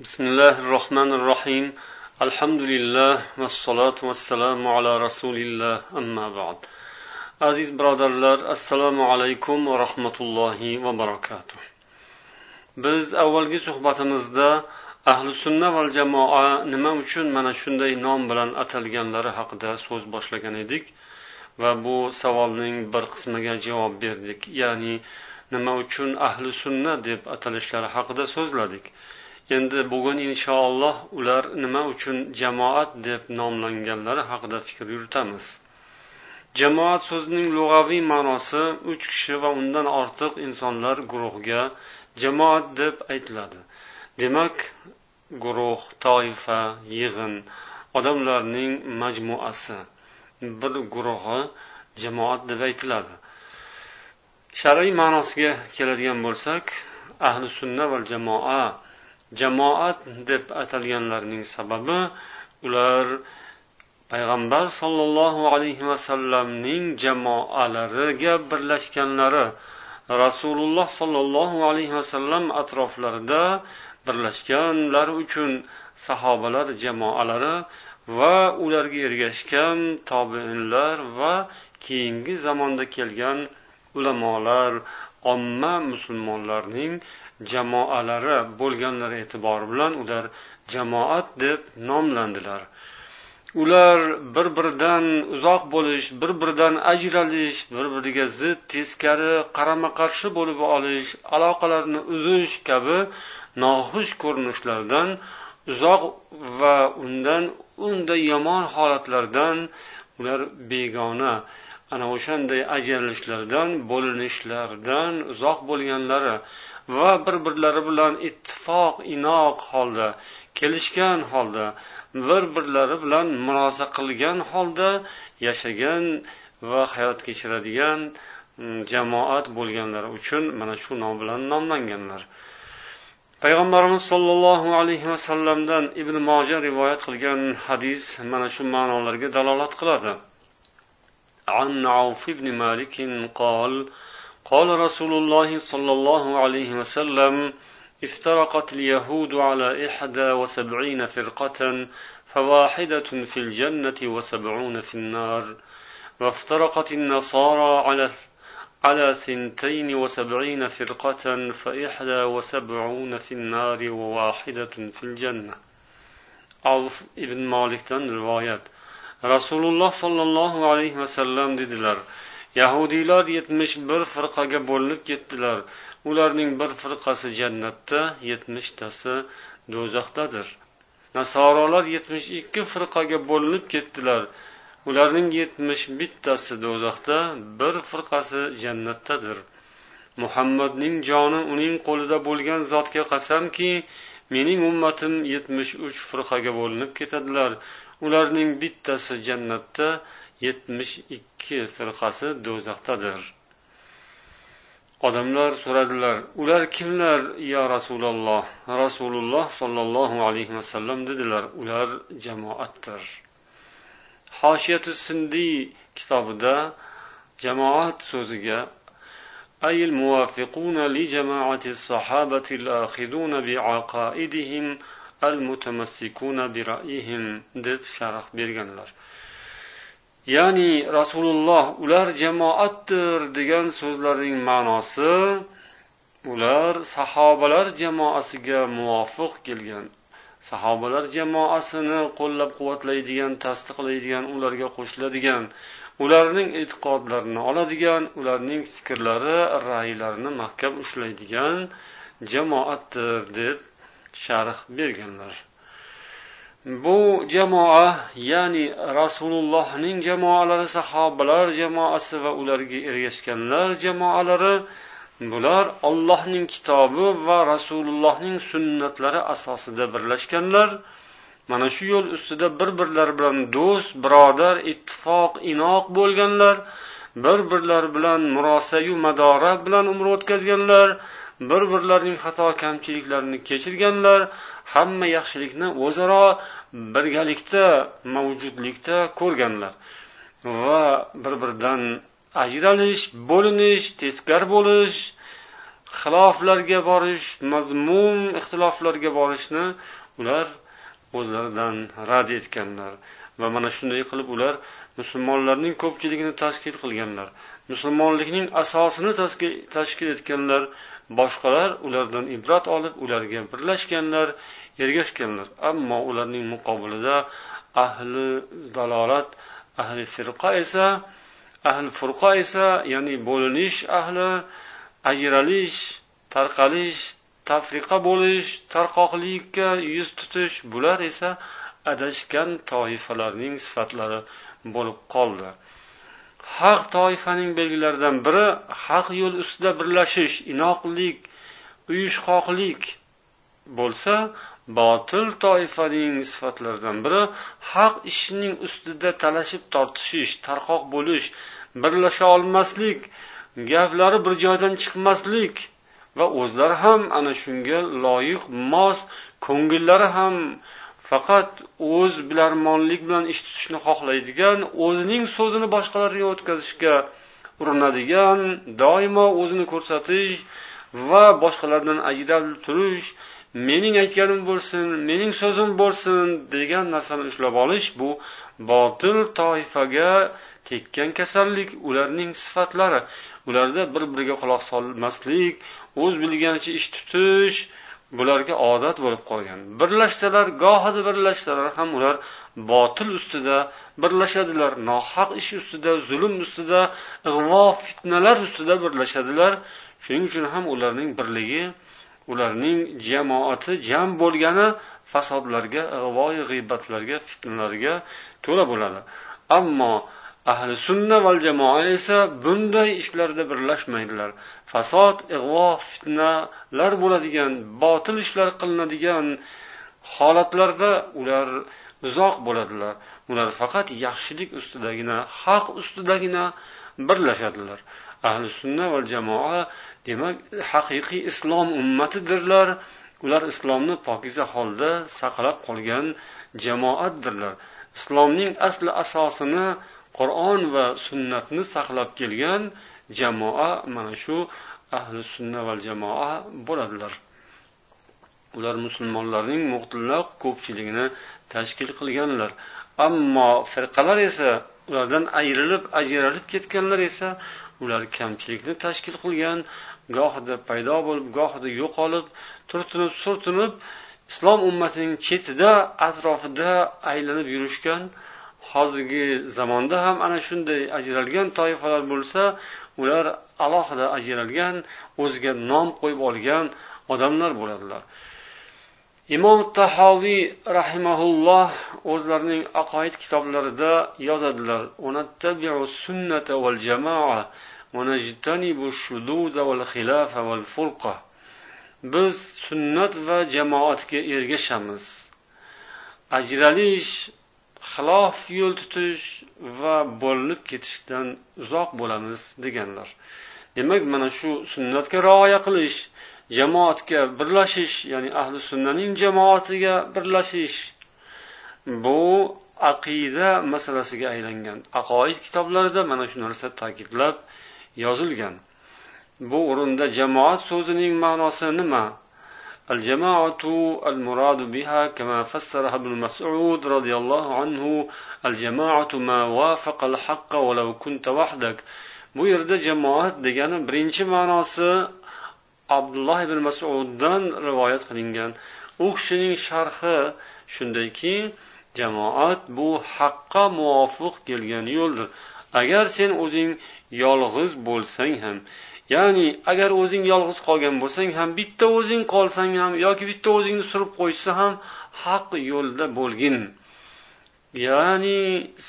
بسم الله الرحمن الرحيم الحمد لله والصلاة والسلام على رسول الله أما بعد aziz birodarlar assalomu alaykum va rahmatullohi va barakatuh biz avvalgi suhbatimizda ahli sunna val jamoa nima uchun mana shunday nom bilan atalganlari haqida so'z boshlagan edik va bu savolning bir qismiga javob berdik ya'ni nima uchun ahli sunna deb atalishlari haqida so'zladik Endi bugun inshaalloh ular nima uchun jamoat deb nomlanganlari haqida fikr yuritamiz. Jamoat so'zining lug'aviy ma'nosi uch kishi va undan ortiq insonlar guruhiga jamoat deb aytiladi. Demak guruh toifa yig'in odamlarning majmuasi bir guruhi jamoat deb aytiladi. Shar'iy ma'nosiga keladigan bo'lsak ahli sunna va jamoa jamoat deb atalganlarining sababi ular payg'ambar sollallohu alayhi vasallamning jamoalariga birlashganlari rasululloh sollallohu alayhi vasallam atroflarida birlashganlari uchun sahobalar jamoalari va ularga ergashgan tobeinlar va keyingi zamonda kelgan ulamolar omma musulmonlarning jamoalari bo'lganlari e'tibori bilan ular jamoat deb nomlandilar. Ular bir biridan uzoq bo'lish bir biridan ajralish bir biriga zid teskari qarama qarshi bo'lib olish aloqalarni uzish kabi noxush ko'rinishlardan uzoq va undan unda yomon holatlardan ular begona ana o'shanday ajralishlardan bo'linishlardan uzoq bo'lganlari va bir birlari bilan ittifoq inoq holda kelishgan holda bir birlari bilan murosa qilgan holda yashagan va hayot kechiradigan mm, jamoat bo'lganlari uchun mana shu nom bilan nomlanganlar payg'ambarimiz sollallohu alayhi vasallamdan ibn moja rivoyat qilgan hadis mana shu ma'nolarga dalolat qiladi عن عوف بن مالك قال قال رسول الله صلى الله عليه وسلم افترقت اليهود على إحدى وسبعين فرقة فواحدة في الجنة وسبعون في النار وافترقت النصارى على على ثنتين وسبعين فرقة فإحدى وسبعون في النار وواحدة في الجنة. عوف ابن مالك روايات rasululloh sollallohu alayhi vasallam dedilar yahudiylar yetmish bir firqaga bo'linib ketdilar. Ularning bir firqasi jannatda yetmishtasi do'zaxdadir. Nasorolar yetmish ikki firqaga bo'linib ketdilar. Ularning yetmish bittasi do'zaxda bir firqasi jannatdadir. Muhammadning joni uning qo'lida bo'lgan zotga qasamki mening ummatim yetmish uch firqaga bo'linib ketadilar. Ularning bittasi jannatda yetmish ikki firqasi do'zaxdadir odamlar so'radilar ular kimlar yo rasululloh rasululloh sollallohu alayhi vasallam dedilar ular jamoatdir hoshiyati sindiy kitobida jamoat so'ziga أي الموافقون لجماعة الصحابة الآخذون بعقائدهم المتمسكون برأيهم deb sharh berganlar Ya'ni rasululloh ular jamoatdir degan so'zlarning ma'nosi ular sahobalar jamoasiga muvofiq kelgan. Sahobalar jamoasini qo'llab quvvatlaydigan tasdiqlaydigan ularga qo'shiladigan ularning e'tiqodlarini oladigan ularning fikrlari ra'ylarini mahkam ushlaydigan jamoatdir deb sharh berganlar. Bu jamoa ya'ni rasulullohning jamoalari sahobalar jamoasi va ularga ergashganlar jamoalari bular ollohning kitobi va rasulullohning sunnatlari asosida birlashganlar. Mana shu yo'l ustida bir birlari bilan do'st birodar ittifoq inoq bo'lganlar bir birlari bilan murosayu madora bilan umr o'tkazganlar bir birlarining xato kamchiliklarini kechirganlar hamma yaxshilikni o'zaro birgalikda mavjudlikda ko'rganlar. Va bir biridan ajralish bo'linish teskari bo'lish xiloflarga borish mazmum ixtiloflarga borishni ular o'zlaridan rad etganlar. Va mana shunday qilib ular musulmonlarning ko'pchiligini tashkil qilganlar. Musulmonlikning asosini tashkil etganlar boshqalar ulardan ibrat olib ularga birlashganlar ergashganlar. Ammo ularning muqobilida ahli dalolat ahli firqa esa ahli furqa esa ya'ni bo'linish ahli ajralish tarqalish tafriqa bo'lish tarqoqlikka yuz tutish bular esa adashgan toifalarning sifatlari bo'lib qoldi. Haq toifaning belgilaridan biri haq yo'l ustida birlashish inoqlik uyushqoqlik bo'lsa botil toifaning sifatlaridan biri haq ishining ustida talashib tortishish tarqoq bo'lish birlasha olmaslik gaplari bir joydan chiqmaslik va o'zlari ham ana shunga loyiq mos ko'ngillari ham faqat o'z bilarmonlik bilan ish tutishni xohlaydigan o'zining so'zini boshqalarga o'tkazishga urinadigan doimo o'zini ko'rsatish va boshqalardan ajralib turish mening aytganim bo'lsin mening so'zim bo'lsin degan narsani ushlab olish bu botil toifaga tekkan kasallik ularning sifatlari. Ularda bir biriga quloq solmaslik o'z bilganicha ish tutish bularga odat bo'lib qolgan. Birlashsalar gohida birlashsalar ham ular botil ustida birlashadilar nohaq ish ustida zulm ustida ig'vo fitnalar ustida birlashadilar. Shuning uchun ham ularning birligi ularning jamoati jam bo'lgani fasodlarga ig'voyi g'iybatlarga fitnalarga to'la bo'ladi. Ammo ahli sunna val jamoa esa bunday ishlarda birlashmaydilar. Fasod ig'vo fitnalar bo'ladigan botil ishlar qilinadigan holatlarda ular uzoq bo'ladilar. Ular faqat yaxshilik ustidagina haq ustidagina birlashadilar. Ahli sunna va jamoa demak haqiqiy islom ummatidirlar. Ular islomni pokiza holda saqlab qolgan jamoatdirlar. Islomning asli asosini qur'on va sunnatni saqlab kelgan jamoa mana shu ahli sunna val jamoa bo'ladilar. Ular musulmonlarning mutlaq ko'pchiligini tashkil qilganlar. Ammo firqalar esa ulardan ayrilib ajralib ketganlar esa ular kamchilikni tashkil qilgan gohida paydo bo'lib gohida yo'qolib turtinib surtinib islom ummatining chetida atrofida aylanib yurishgan hozirgi zamonda ham ana shunday ajralgan toifalar bo'lsa ular alohida ajralgan o'ziga nom qo'yib olgan odamlar bo'ladilar. Imom tahoviy rahimaulloh o'zlarining aqoid kitoblarida yozadilar biz sunnat va jamoatga ergashamiz. Ajralish xilof yo'l tutish va bo'linib ketishdan uzoq bo'lamiz deganlar. Demak mana shu sunnatga rioya qilish jamoatga birlashish ya'ni ahli sunnaning jamoatiga birlashish bu aqida masalasiga aylangan. Aqoid kitoblarida mana shu narsa ta'kidlab yozilgan. Bu o'rinda jamoat so'zining ma'nosi nima? الجماعة المراد بها كما فسرها ابن مسعود رضي الله عنه الجماعة ما وافق الحق ولو كنت وحدك bu yerda jamoat degani birinchi ma'nosi abdulloh ibn masuddan rivoyat qilingan u kishining sharhi shundayki jamoat bu haqqa muvofiq kelgan yo'ldir agar sen o'zing yolg'iz bo'lsang ham ya'ni agar o'zing yolg'iz qolgan bo'lsang ham bitta o'zing qolsang ham yoki bitta o'zingni surib qo'yishsa ham haq yo'lda bo'lgin. Ya'ni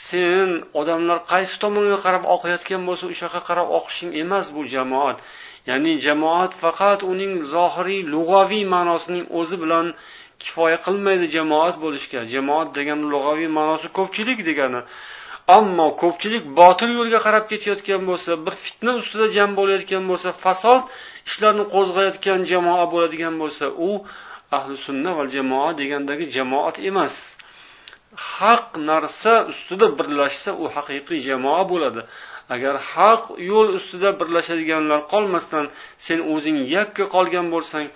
sen odamlar qaysi tomonga qarab oqayotgan bo'lsa o'sha yoqqa qarab oqishing emas bu jamoat. Ya'ni jamoat faqat uning zohiriy lug'aviy ma'nosining o'zi bilan kifoya qilmaydi jamoat bo'lishga. Jamoat degan lug'aviy ma'nosi ko'pchilik degani. Ammo ko'pchilik botil yo'lga qarab ketayotgan bo'lsa bir fitna ustida jam bo'layotgan bo'lsa fasod ishlarni qo'zg'ayotgan jamoa bo'ladigan bo'lsa u ahli sunna va jamoa degandagi jamoat emas. Haq narsa ustida birlashsa u haqiqiy jamoa bo'ladi. Agar haq yo'l ustida birlashadiganlar qolmasdan sen o'zing yakka qolgan bo'lsang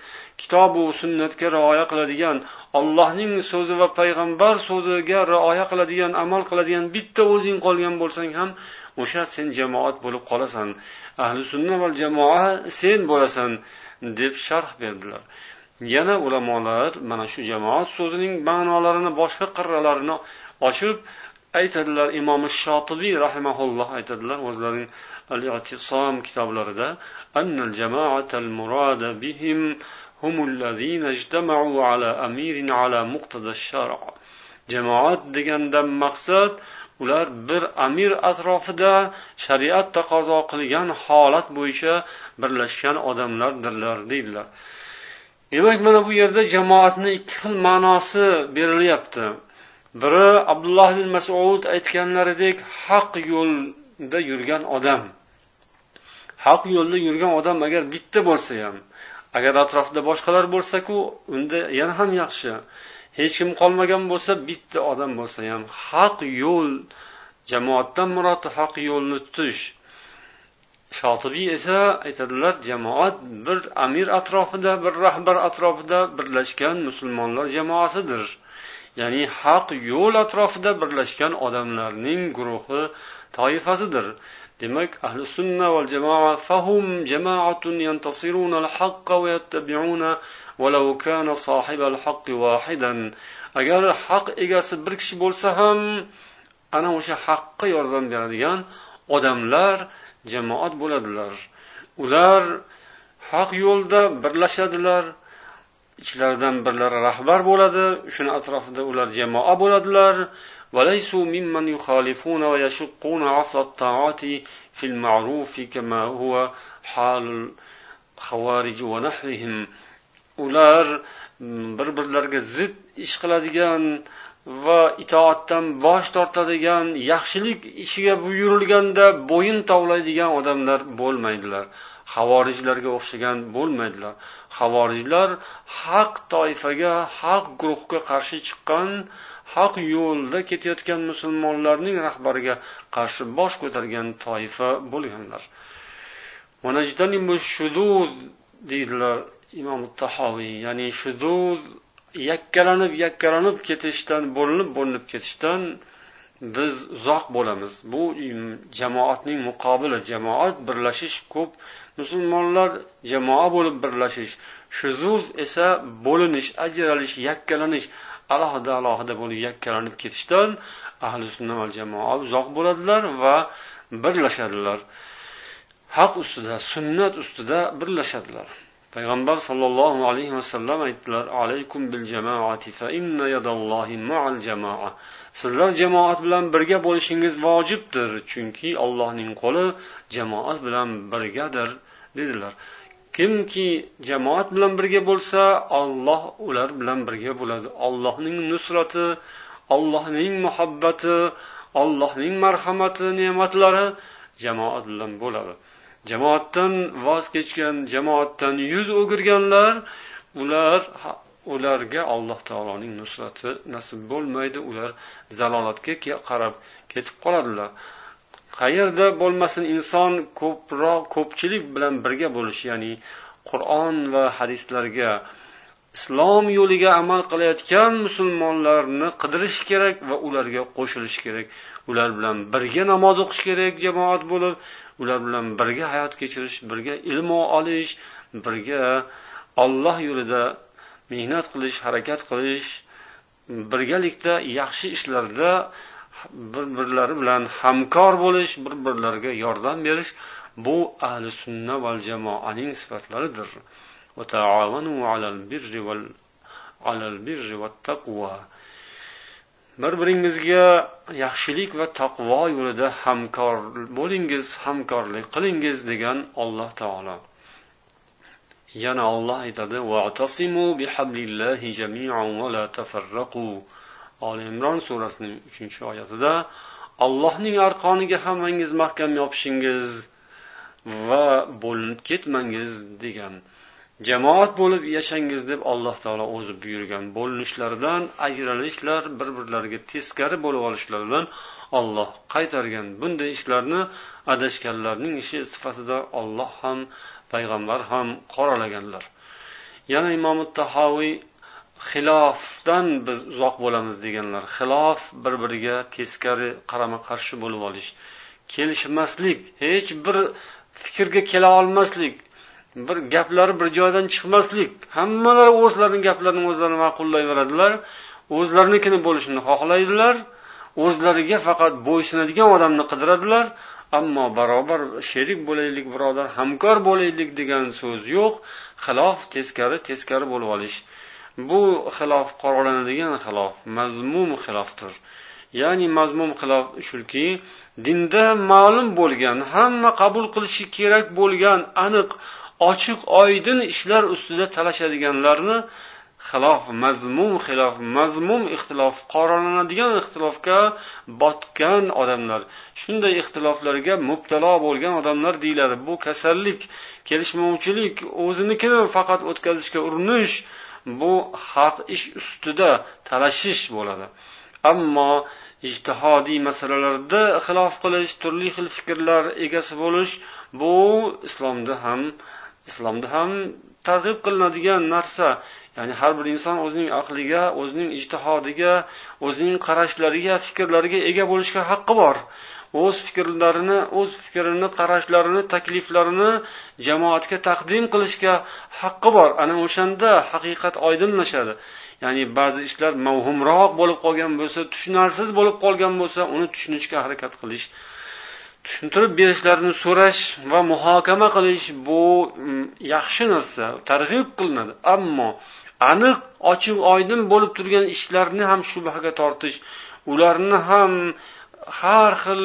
kitobu sunnatga rioya qiladigan allohning so'zi va payg'ambar so'ziga rioya qiladigan amal qiladigan bitta o'zing qolgan bo'lsang ham o'sha sen jamoat bo'lib qolasan ahli sunna va jamoa sen bo'lasan deb sharh berdilar. Yana ulamolar mana shu jamoat so'zining ma'nolarini boshqa qirralarini ochib aytadilar imomi shotibiy rahimaulloh aytadilar o'zlarining al i'tisom kitoblarida annal jamaatal murada bihim ijtamau ala amirin ala jamoat degandan maqsad ular bir amir atrofida shariat taqozo qilgan holat bo'yicha birlashgan odamlardirlar deydilar. Demak mana bu yerda jamoatni ikki xil ma'nosi berilyapti. Biri abdulloh ibn masud aytganlaridek haq yo'lda yurgan odam. Haq yo'lda yurgan odam agar bitta bo'lsa ham agar atrofida boshqalar bo'lsaku unda yana ham yaxshi. Hech kim qolmagan bo'lsa bitta odam bo'lsa ham haq yo'l jamoatdan murod haq yo'lni tutish. Shotibiy esa aytadilar jamoat bir amir atrofida bir rahbar atrofida birlashgan musulmonlar jamoasidir. Ya'ni haq yo'l atrofida birlashgan odamlarning guruhi toifasidir. Demak ahli sunna val jamoa fahum jamoatun yantasiruna al-haqqa va yattabi'una walau kana sahibal haqqi wahidan. Agar haq egasi bir kishi bo'lsa ham ana o'sha haqqa yordam beradigan odamlar jamoat bo'ladilar. Ular haq yo'lda birlashadilar ichlaridan birlari rahbar bo'ladi shuni atrofida ular jamoa bo'ladilar وليسوا ممن يخالفون ويشقون عصا الطاعات في المعروف كما هو حال الخوارج ونحوهم ular bir birlariga zid ish qiladigan va itoatdan bosh tortadigan yaxshilik ishiga buyurilganda bo'yin tovlaydigan odamlar bo'lmaydilar Havorijlarga o'xshagan bo'lmaydilar. Havorijlar haq toifaga haq guruhga qarshi chiqqan haq yo'lda ketayotgan musulmonlarning rahbariga qarshi bosh ko'targan toifa bo'lganlar. Deydilar imom tahoviy. Ya'ni shudud yakkalanib yakkalanib ketishdan bo'linib bo'linib ketishdan biz uzoq bo'lamiz. Bu jamoatning muqobili jamoat birlashish ko'p musulmonlar jamoa bo'lib birlashish shuzuz esa bo'linish ajralish yakkalanish alohida alohida bo'lib yakkalanib ketishdan ahli sunna va jamoa uzoq bo'ladilar va birlashadilar. Haq ustida sunnat ustida birlashadilar. Payg'ambar sollallohu alayhi vasallam aytdilar alaykum bil jamoati fa inna yadallohi ma'al jamoa. Sizlar jamoat bilan birga bo'lishingiz vojibdir chunki allohning qo'li jamoat bilan birgadir. Dedilar. Kimki jamoat bilan birga bo'lsa olloh ular bilan birga bo'ladi. Ollohning nusrati ollohning muhabbati ollohning marhamati ne'matlari jamoat bilan bo'ladi. Jamoatdan voz kechgan jamoatdan yuz o'girganlar ular ularga alloh taoloning nusrati nasib bo'lmaydi. Ular zalolatga qarab ketib qoladilar. Qayerda bo'lmasin inson ko'proq ko'pchilik bilan birga bo'lish ya'ni qur'on va hadislarga islom yo'liga amal qilayotgan musulmonlarni qidirish kerak va ularga qo'shilish kerak. Ular bilan birga namoz o'qish kerak jamoat bo'lib ular bilan birga hayot kechirish birga ilm olish birga olloh yo'lida mehnat qilish harakat qilish birgalikda yaxshi ishlarda bir birlari bilan hamkor bo'lish bir birlariga yordam berish bu ahli sunna va jamoaning sifatlaridir. Bir biringizga yaxshilik va taqvo yo'lida hamkor bo'lingiz hamkorlik qilingiz degan alloh taolo. Yana olloh aytadi oli imron surasining uchinchi oyatida allohning arqoniga hammangiz mahkam yopishingiz va bo'linib ketmangiz degan jamoat bo'lib yashangiz deb alloh taolo o'zi buyurgan bo'linishlardan ajralishlar bir birlariga teskari bo'lib olishlaridan olloh qaytargan. Bunday ishlarni adashganlarning ishi sifatida olloh ham payg'ambar ham qoralaganlar. Yana imom tahoviy xilofdan biz uzoq bo'lamiz deganlar xilof bir biriga teskari qarama qarshi bo'lib olish. Kelishmaslik hech bir fikrga kela olmaslik bir gaplari bir joydan chiqmaslik hammalari o'zlarini gaplarini o'zlari ma'qullayveradilar o'zlarinikini bo'lishini xohlaydilar o'zlariga faqat bo'ysunadigan odamni qidiradilar ammo barobar sherik bo'laylik birodar hamkor bo'laylik degan so'z yo'q. Xilof teskari teskari bo'lib olish. Bu xilof qoralanadigan xilof mazmum xilofdir. Ya'ni mazmum xilof shuki dinda ma'lum bo'lgan hamma qabul qilishi kerak bo'lgan aniq ochiq oydin ishlar ustida talashadiganlarni xilof mazmum xilof mazmum ixtilof qoralanadigan ixtilofga botgan odamlar. Shunday ixtiloflarga mubtalo bo'lgan odamlar deyiladi. Bu kasallik kelishmovchilik o'zinikini faqat o'tkazishga urinish bu haq ish ustida talashish bo'ladi. Ammo ijtihodiy masalalarda xilof qilish turli xil fikrlar egasi bo'lish bu islomda ham islomda ham targ'ib qilinadigan narsa. Ya'ni har bir inson o'zining aqliga o'zining ijtihodiga o'zining qarashlariga fikrlariga ega bo'lishga haqqi bor. O'z fikrlarini o'z fikrini qarashlarini takliflarini jamoatga taqdim qilishga haqqi bor. Ana o'shanda haqiqat oydinlashadi. Ya'ni ba'zi ishlar mavhumroq bo'lib qolgan bo'lsa tushunarsiz bo'lib qolgan bo'lsa uni tushunishga harakat qilish tushuntirib berishlarini so'rash va muhokama qilish bu mm, yaxshi narsa targ'ib qilinadi. Ammo aniq ochiq oydin bo'lib turgan ishlarni ham shubhaga tortish ularni ham har xil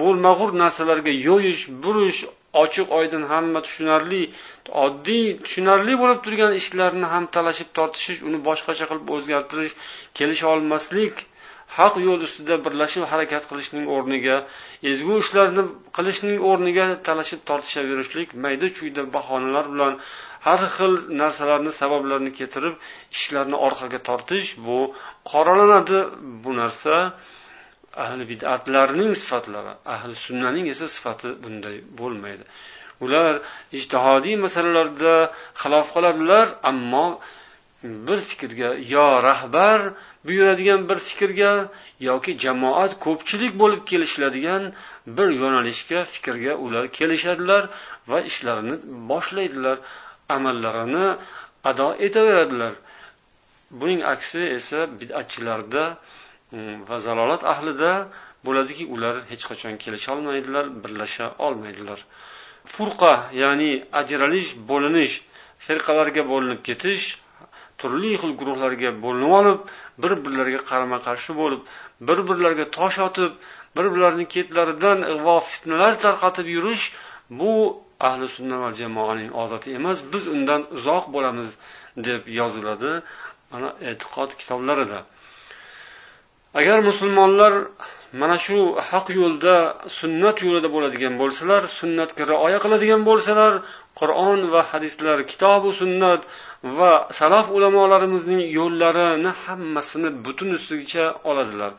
bo'lmag'ur narsalarga yo'yish burish ochiq oydin hamma tushunarli oddiy tushunarli bo'lib turgan ishlarni ham talashib tortishish uni boshqacha qilib o'zgartirish kelisha olmaslik haq yo'l ustida birlashib harakat qilishning o'rniga ezgu ishlarni qilishning o'rniga talashib tortishaverishlik mayda chuyda bahonalar bilan har xil narsalarni sabablarni keltirib ishlarni orqaga tortish bu qoralanadi. Bu narsa ahli bidatlarning sifatlari ahli sunnaning esa sifati bunday bo'lmaydi. Ular ijtihodiy masalalarda xilof qiladilar ammo bir fikrga yo rahbar buyuradigan bir fikrga yoki jamoat ko'pchilik bo'lib kelishiladigan bir yo'nalishga fikrga ular kelishadilar va ishlarini boshlaydilar amallarini ado etaveradilar. Buning aksi esa bid'atchilarda mm, va zalolat ahlida bo'ladiki ular hech qachon kelisholmaydilar birlasha olmaydilar. Furqa ya'ni ajralish bo'linish firqalarga bo'linib ketish turli xil guruhlarga bo'linib olib bir birlariga qarama qarshi bo'lib bir birlariga tosh otib bir birlarini ketlaridan ig'vo fitnalar tarqatib yurish bu ahli sunna va jamoaning odati emas biz undan uzoq bo'lamiz deb yoziladi mana e'tiqod kitoblarida. Agar musulmonlar mana shu haq yo'lda sunnat yo'lida bo'ladigan bo'lsalar sunnatga rioya qiladigan bo'lsalar qur'on va hadislar kitobu sunnat va salaf ulamolarimizning yo'llarini hammasini butun ustiga oladilar.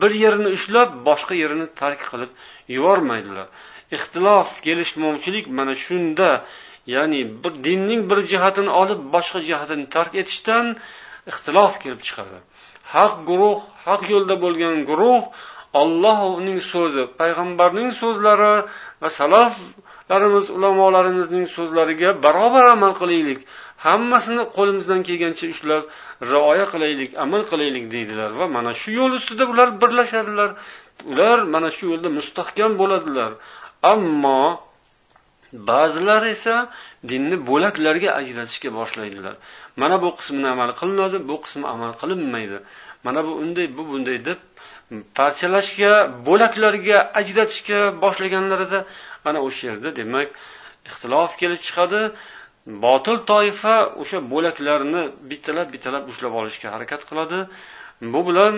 Bir yerini ushlab boshqa yerini tark qilib yubormaydilar. Ixtilof kelishmovchilik mana shunda ya'ni bir dinning bir jihatini olib boshqa jihatini tark etishdan ixtilof kelib chiqadi. Haq guruh haq yo'lda bo'lgan guruh ollohning so'zi payg'ambarning so'zlari va salaflarimiz ulamolarimizning so'zlariga barobar amal qilaylik. Hammasini qo'limizdan kelgancha ushlab rioya qilaylik amal qilaylik deydilar va mana shu yo'l ustida ular birlashadilar. Ular mana shu yo'lda mustahkam bo'ladilar. Ammo ba'zilar esa dinni bo'laklarga ajratishga boshlaydilar. Mana bu qismini amal qilinadi bu qismi amal qilinmaydi. Mana bu unday bu bunday deb parchalashga bo'laklarga ajratishga boshlaganlarida ana o'sha yerda demak ixtilof kelib chiqadi. Botil toifa o'sha bo'laklarni bittalab bittalab ushlab olishga harakat qiladi. Bu bilan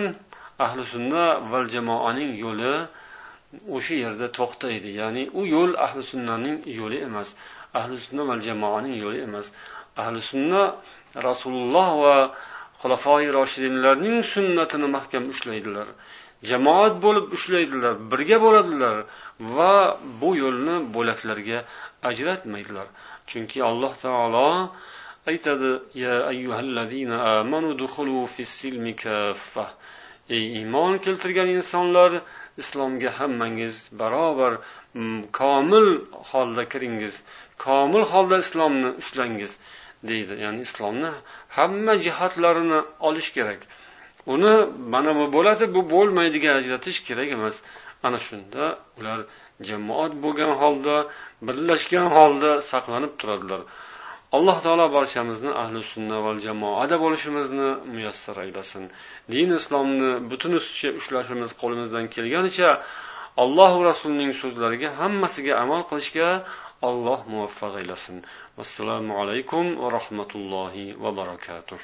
ahli sunna val jamoaning yo'li o'sha yerda to'xtaydi. Ya'ni u yo'l ahli sunnaning yo'li emas. Ahli sunna va jamoaning yo'li emas. Ahli sunna rasululloh va xulafoi roshidinlarning sunnatini mahkam ushlaydilar. Jamoat bo'lib ushlaydilar birga bo'ladilar va bu yo'lni bo'laklarga ajratmaydilar. Chunki alloh taolo aytadi ya ayyuhallazina amanu dukhulu fis-silmi kaffa. Ey iymon keltirgan insonlar islomga hammangiz barobar mm, komil holda kiringiz komil holda islomni ushlangiz. Deydi ya'ni islomni hamma jihatlarini olish kerak. Uni mana bu bo'ladi bu bo'lmaydiga ajratish kerak emas. Ana shunda ular jamoat bo'lgan holda birlashgan holda saqlanib turadilar. Alloh taolo barchamizni ahli sunna val jamoada bo'lishimizni muyassar aylasin. Din islomni butun ustiga ushlashimiz qo'limizdan kelganicha allohu rasulining so'zlariga hammasiga amal qilishga alloh muvaffaq aylasin vassalomu alaykum va rahmatullohi va barakatuh